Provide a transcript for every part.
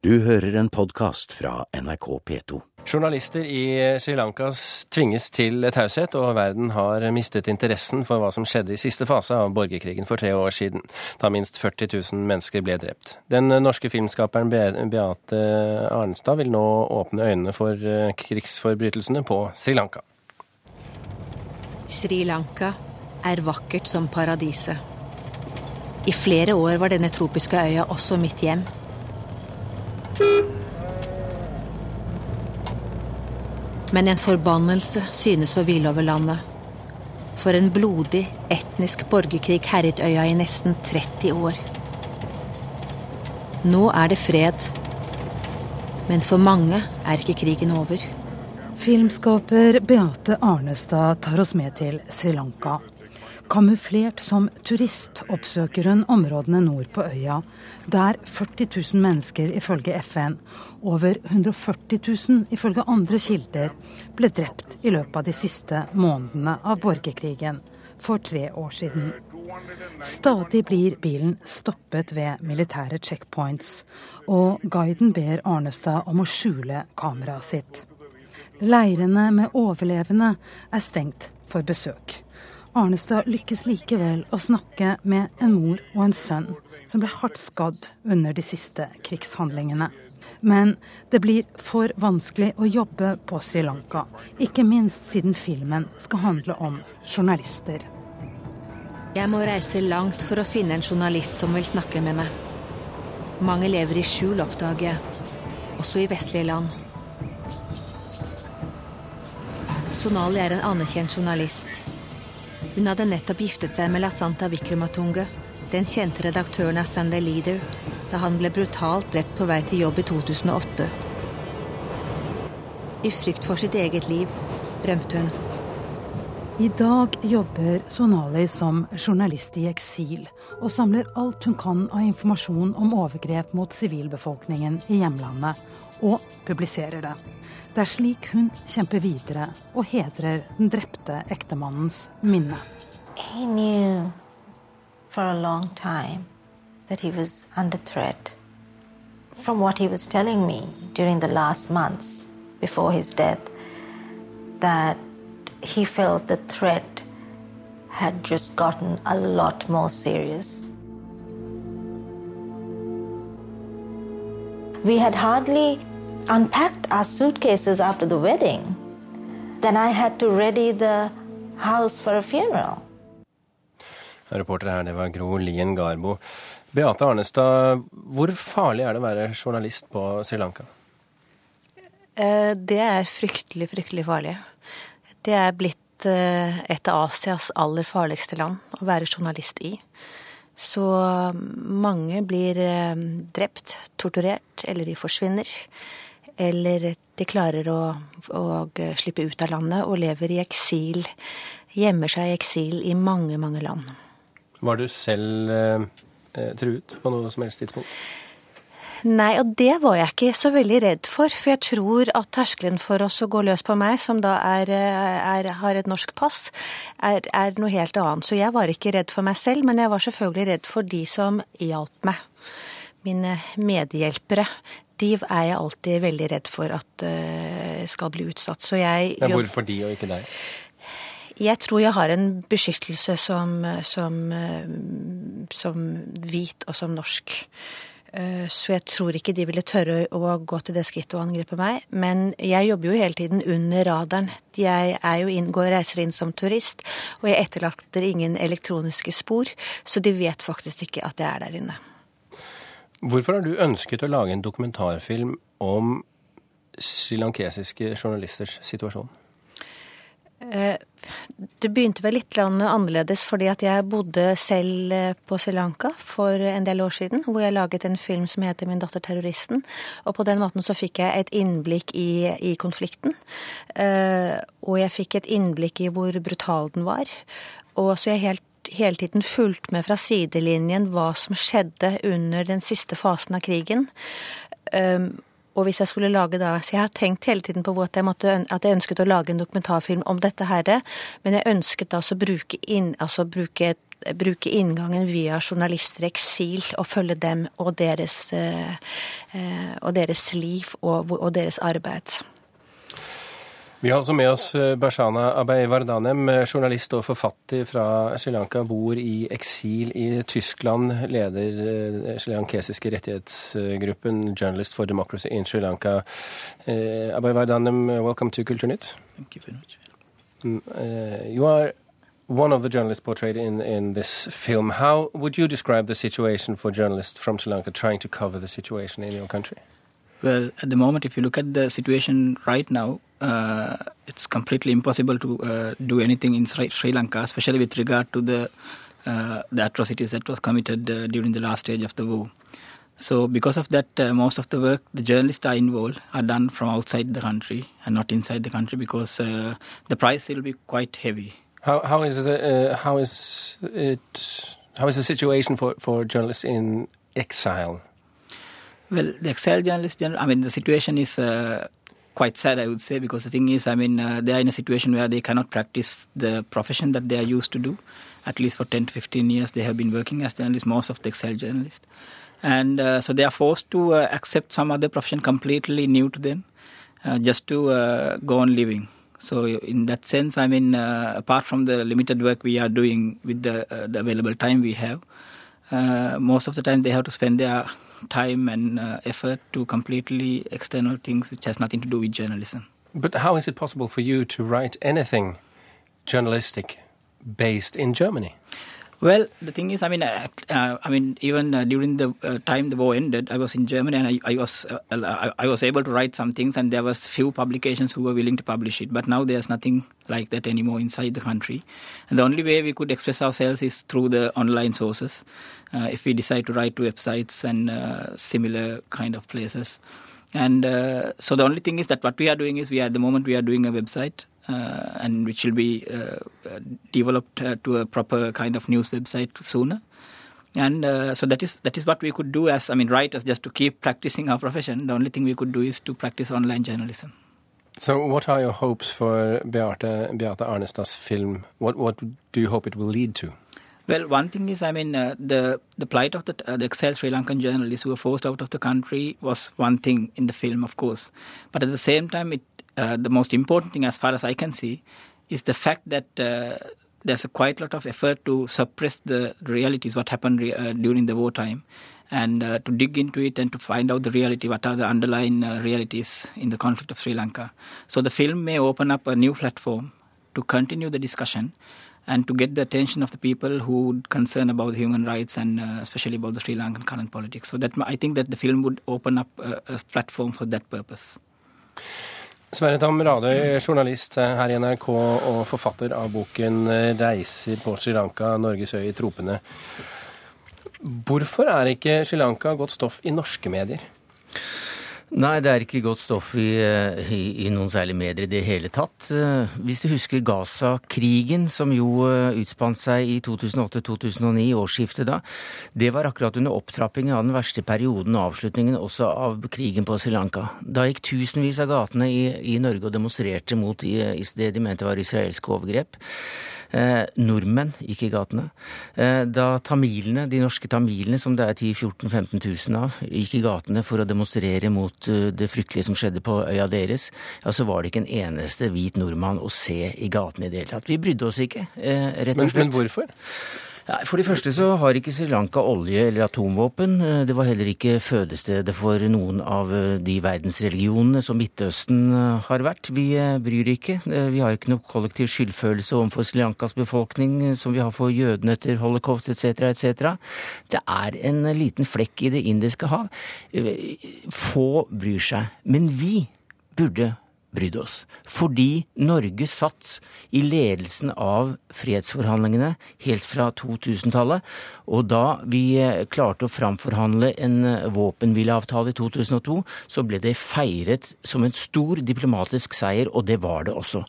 Du hører en podkast fra NRK P2. Journalister i Sri Lanka tvinges til taushet, og verden har mistet interessen for hva som skjedde i siste fase av borgerkrigen for tre år siden, da minst 40 000 mennesker ble drept. Den norske filmskaperen Beate Arnstad vil nå åpne øynene for eh, krigsforbrytelsene på Sri Lanka. Sri Lanka er vakkert som paradiset. I flere år var denne tropiske øya også mitt hjem. Men en forbannelse synes å hvile over landet. For en blodig, etnisk borgerkrig herjet øya i nesten 30 år. Nå er det fred. Men for mange er ikke krigen over. Filmskaper Beate Arnestad tar oss med til Sri Lanka. Kamuflert som turist oppsøker hun områdene nord på øya, der 40 000 mennesker ifølge FN, over 140 000 ifølge andre kilder, ble drept i løpet av de siste månedene av borgerkrigen for tre år siden. Stadig blir bilen stoppet ved militære checkpoints, og guiden ber Arnestad om å skjule kameraet sitt. Leirene med overlevende er stengt for besøk. Arnestad lykkes likevel å snakke med en mor og en sønn som ble hardt skadd under de siste krigshandlingene. Men det blir for vanskelig å jobbe på Sri Lanka, ikke minst siden filmen skal handle om journalister. Jeg må reise langt for å finne en journalist som vil snakke med meg. Mange lever i skjul, oppdager jeg, også i vestlige land. Sonali er en anerkjent journalist. Hun hadde nettopp giftet seg med Lasanta Vikramatunga, den kjente redaktøren av Sunday Leader, da han ble brutalt drept på vei til jobb i 2008. I frykt for sitt eget liv rømte hun. I dag jobber Sonali som journalist i eksil, og samler alt hun kan av informasjon om overgrep mot sivilbefolkningen i hjemlandet, og publiserer det. Det er slik hun kjemper videre og hedrer den drepte ektemannens minne. He knew for a long time that he was under threat. From what he was telling me during the last months before his death, that he felt the threat had just gotten a lot more serious. We had hardly unpacked our suitcases after the wedding. Then I had to ready the house for a funeral. Reporter her, det var Gro Lien Garbo. Beate Arnestad, hvor farlig er det å være journalist på Sri Lanka? Eh, det er fryktelig, fryktelig farlig. Det er blitt eh, et av Asias aller farligste land å være journalist i. Så mange blir eh, drept, torturert, eller de forsvinner. Eller de klarer å, å, slippe ut av landet og lever i eksil. Gjemmer seg i eksil i mange, mange land. Var du selv eh, eh, truet på noe som helst tidspunkt? Nei, og det var jeg ikke så veldig redd for. For jeg tror at terskelen for oss å gå løs på meg, som da er, eh, er, har et norsk pass, er, er, noe helt annet. Så jeg var ikke redd for meg selv, men jeg var selvfølgelig redd for de som hjalp meg. Mine medhjelpere de er jeg alltid veldig redd for at uh, skal bli utsatt. Så jeg Men Hvorfor de og ikke deg? Jeg tror jeg har en beskyttelse som, som, som hvit og som norsk. Eh, så jeg tror ikke de ville tørre å gå til det skrittet å angripe meg. Men jeg jobber jo hele tiden under radaren. Jeg er jo inn, går reiser inn som turist, og jeg etterlater ingen elektroniske spor. Så de vet faktisk ikke at jeg er der inne. Hvorfor har du ønsket å lage en dokumentarfilm om srilankesiske journalisters situasjon? Eh, det begynte vel litt annerledes fordi at jeg bodde selv eh, på Sri Lanka for en del år siden, hvor jeg laget en film som heter 'Min datter terroristen'. Og på den måten så fikk jeg et innblikk i, i konflikten. Eh, og jeg fikk et innblikk i hvor brutal den var. Og så jeg helt hele tiden fulgt med fra sidelinjen hva som skjedde under den siste fasen av krigen. Um, og hvis jeg skulle lage da, Så jeg har tenkt hele tiden på at jeg, måtte, at jeg ønsket å lage en dokumentarfilm om dette her, men jeg ønsket da å bruke, inn, altså bruke bruke inngangen via journalister i eksil og følge dem og deres, og deres liv og, og deres arbeid. Vi har altså med oss eh, Bashana Abay Vardanem, eh, journalist og forfatter fra Sri Lanka. Bor i eksil i Tyskland, leder eh, srilankesiske rettighetsgruppen Journalist for Democracy in Sri Lanka. Abay Vardanem, welcome to Kulturnytt. Thank you very much. Uh, you are one of the journalists portrayed in, in this film. How would you describe the situation for journalists from Sri Lanka trying to cover the situation in your country? Well, at the moment, if you look at the situation right now, uh, it's completely impossible to uh, do anything in Sri, Sri, Lanka, especially with regard to the uh, the atrocities that was committed uh, during the last stage of the war. So, because of that, uh, most of the work the journalists are involved are done from outside the country and not inside the country because uh, the price will be quite heavy. How how is the how is it how is the situation for for journalists in exile? Well, the exile journalists, I mean, the situation is uh, quite sad, I would say, because the thing is, I mean, uh, they are in a situation where they cannot practice the profession that they are used to do. At least for 10 to 15 years, they have been working as journalists, most of the exile journalists. And uh, so they are forced to uh, accept some other profession completely new to them uh, just to uh, go on living. So in that sense, I mean, apart from the limited work we are doing with the, the available time we have, most of the time they have to spend their time and uh, effort to completely external things which has nothing to do with journalism. But how is it possible for you to write anything journalistic based in Germany? Well, the thing is, I mean, uh, uh, I mean, even uh, during the uh, time the war ended, I was in Germany and I, I was uh, I, I, was able to write some things, and there was few publications who were willing to publish it. But now there's nothing like that anymore inside the country, and the only way we could express ourselves is through the online sources. If we decide to write to websites and similar kind of places. And so the only thing is that what we are doing is we are, at the moment we are doing a website and which will be uh, developed uh, to a proper kind of news website sooner. And so that is that is what we could do as I mean writers just to keep practicing our profession. The only thing we could do is to practice online journalism. So, what are your hopes for Beate, Beate Arnestad's film? What, what do you hope it will lead to? Well, one thing is, I mean, uh, the the plight of the uh, the exiled Sri Lankan journalists who were forced out of the country was one thing in the film, of course. But at the same time, it uh, the most important thing, as far as I can see, is the fact that uh, there's a quite a lot of effort to suppress the realities, what happened re- uh, during the wartime, and uh, to dig into it and to find out the reality, what are the underlying uh, realities in the conflict of Sri Lanka. So the film may open up a new platform to continue the discussion and to get the attention of the people who would concern about human rights and uh, especially about the Sri Lankan current politics. So that I think that the film would open up a, a platform for that purpose. Sverre Tam Radøy, journalist her i NRK og forfatter av boken 'Reiser på Sri Lanka Norges øy i tropene'. Hvorfor er ikke Sri Lanka godt stoff i norske medier? Nei, det er ikke godt stoff i, eh, i, i, noen særlig medier i det hele tatt. Eh, hvis du husker Gaza-krigen, som jo eh, utspant seg i 2008-2009, årsskiftet da, det var akkurat under opptrappingen av den verste perioden og avslutningen også av krigen på Sri Lanka. Da gikk tusenvis av gatene i, i Norge og demonstrerte mot det de mente var israelske overgrep. Eh, nordmenn gikk i gatene. Eh, da tamilene, de norske tamilene, som det er 10 14 15 000 av, gikk i gatene for å demonstrere mot uh, det fryktelige som skjedde på øya deres, ja, så var det ikke en eneste hvit nordmann å se i gatene i det hele tatt. Vi brydde oss ikke, eh, rett og slett. Men, men hvorfor? For det første så har ikke Sri Lanka olje eller atomvåpen. Eh, det var heller ikke fødestedet for noen av eh, de verdensreligionene som Midtøsten eh, har vært. Vi bryr ikke. Vi har ikke noe kollektiv skyldfølelse overfor Sri Lankas befolkning som vi har for jødene etter holocaust etc. etc. Det er en liten flekk i Det indiske hav. Få bryr seg. Men vi burde brydd oss. Fordi Norge satt i ledelsen av fredsforhandlingene helt fra 2000-tallet. Og da vi eh, klarte å framforhandle en eh, våpenhvileavtale i 2002, så ble det feiret som en stor diplomatisk seier, og det var det også.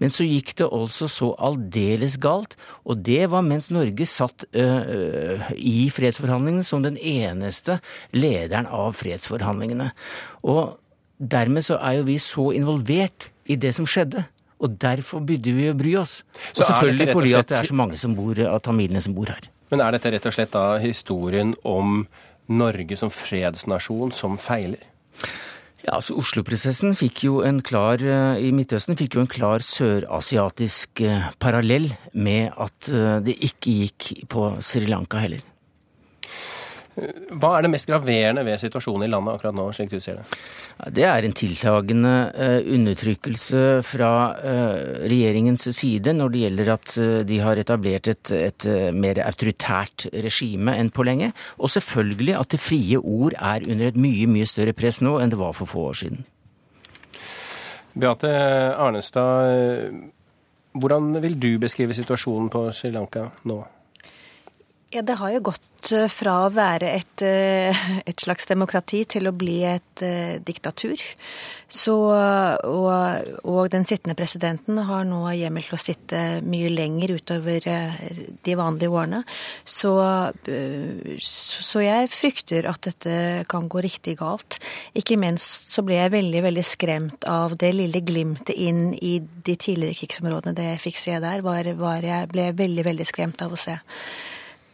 Men så gikk det altså så aldeles galt, og det var mens Norge satt øh, i fredsforhandlingene som den eneste lederen av fredsforhandlingene. Og Dermed så er jo vi så involvert i det som skjedde. Og derfor burde vi jo bry oss. Og Så selvfølgelig og fordi at det er så mange som bor, av tamilene som bor her. Men er dette rett og slett da historien om Norge som fredsnasjon som feiler? Ja, altså Oslo-prosessen fikk jo en klar eh, i Midtøsten fikk jo en klar sørasiatisk eh, parallell med at eh, det ikke gikk på Sri Lanka heller. Hva er det mest graverende ved situasjonen i landet akkurat nå, slik du ser det? Det er en tiltagende eh, undertrykkelse fra eh, regjeringens side når det gjelder at eh, de har etablert et, et mer autoritært regime enn på lenge. Og selvfølgelig at det frie ord er under et mye, mye større press nå enn det var for få år siden. Beate Arnestad, hvordan vil du beskrive situasjonen på Sri Lanka nå? Ja, Det har jo gått eh, fra å være et, eh, et slags demokrati til å bli et eh, diktatur. Så, og, og den sittende presidenten har nå hjemmel til å sitte mye lenger utover de vanlige årene. Så så jeg frykter at dette kan gå riktig galt. Ikke minst så ble jeg veldig, veldig skremt av det lille glimtet inn i de tidligere krigsområdene. Det jeg fikk se der, var, var jeg ble veldig, veldig skremt av å se.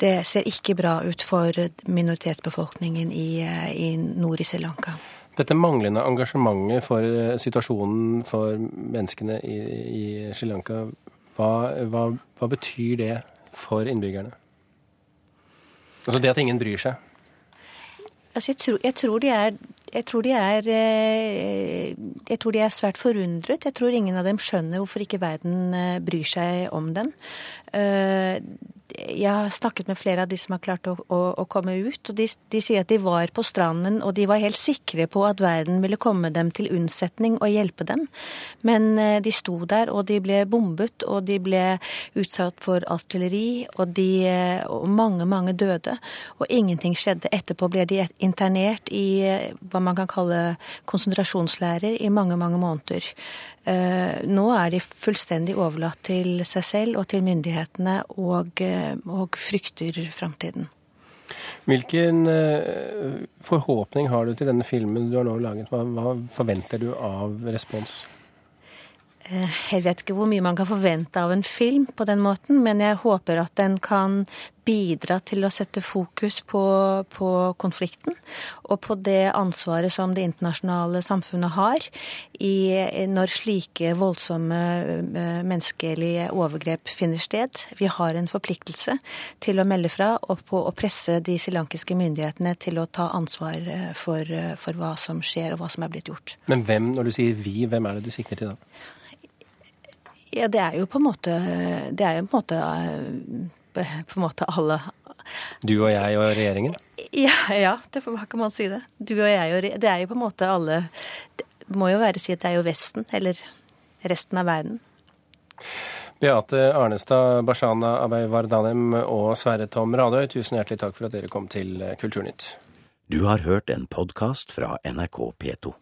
Det ser ikke bra ut for minoritetsbefolkningen i, i nord i Sri Lanka. Dette manglende engasjementet for eh, situasjonen for menneskene i, i Sri Lanka, hva, hva, hva betyr det for innbyggerne? Altså det at ingen bryr seg. Altså jeg, tror, jeg, tror de er, jeg, tror de er, eh, jeg tror de er svært forundret. Jeg tror ingen av dem skjønner hvorfor ikke verden eh, bryr seg om den. Jeg har snakket med flere av de som har klart å, å, å komme ut, og de, de sier at de var på stranden og de var helt sikre på at verden ville komme dem til unnsetning og hjelpe dem. Men eh, de sto der, og de ble bombet, og de ble utsatt for artilleri, og, de, eh, og mange, mange døde. Og ingenting skjedde. Etterpå ble de internert i eh, hva man kan kalle konsentrasjonslærer i mange, mange måneder. Eh, Nå er de fullstendig overlatt til seg selv og til myndighetene og, eh, og frykter framtiden. Hvilken eh, forhåpning har du til denne filmen du har nå laget? Hva, hva forventer du av respons? Eh, Jeg vet ikke hvor mye man kan forvente av en film på den måten, men jeg håper at den kan bidra til å sette fokus på, på konflikten og på det ansvaret som det internasjonale samfunnet har i, når slike voldsomme eh, menneskelige overgrep finner sted. Vi har en forpliktelse til å melde fra og på å presse de srilankiske myndighetene til å ta ansvar eh, for, for hva som skjer og hva som er blitt gjort. Men hvem, når du sier vi, hvem er det du sikter til da? Ja, det er jo på en måte Det er jo på en måte eh, på en måte alle Du og jeg og regjeringen? Ja, ja det, hva kan man si det? Du og jeg og Det er jo på en måte alle Det må jo være si at det er jo Vesten, eller resten av verden. Beate Arnestad, Bashana Abeyvardanem og Sverre Tom Radøy, tusen hjertelig takk for at dere kom til Kulturnytt. Du har hørt en podkast fra NRK P2.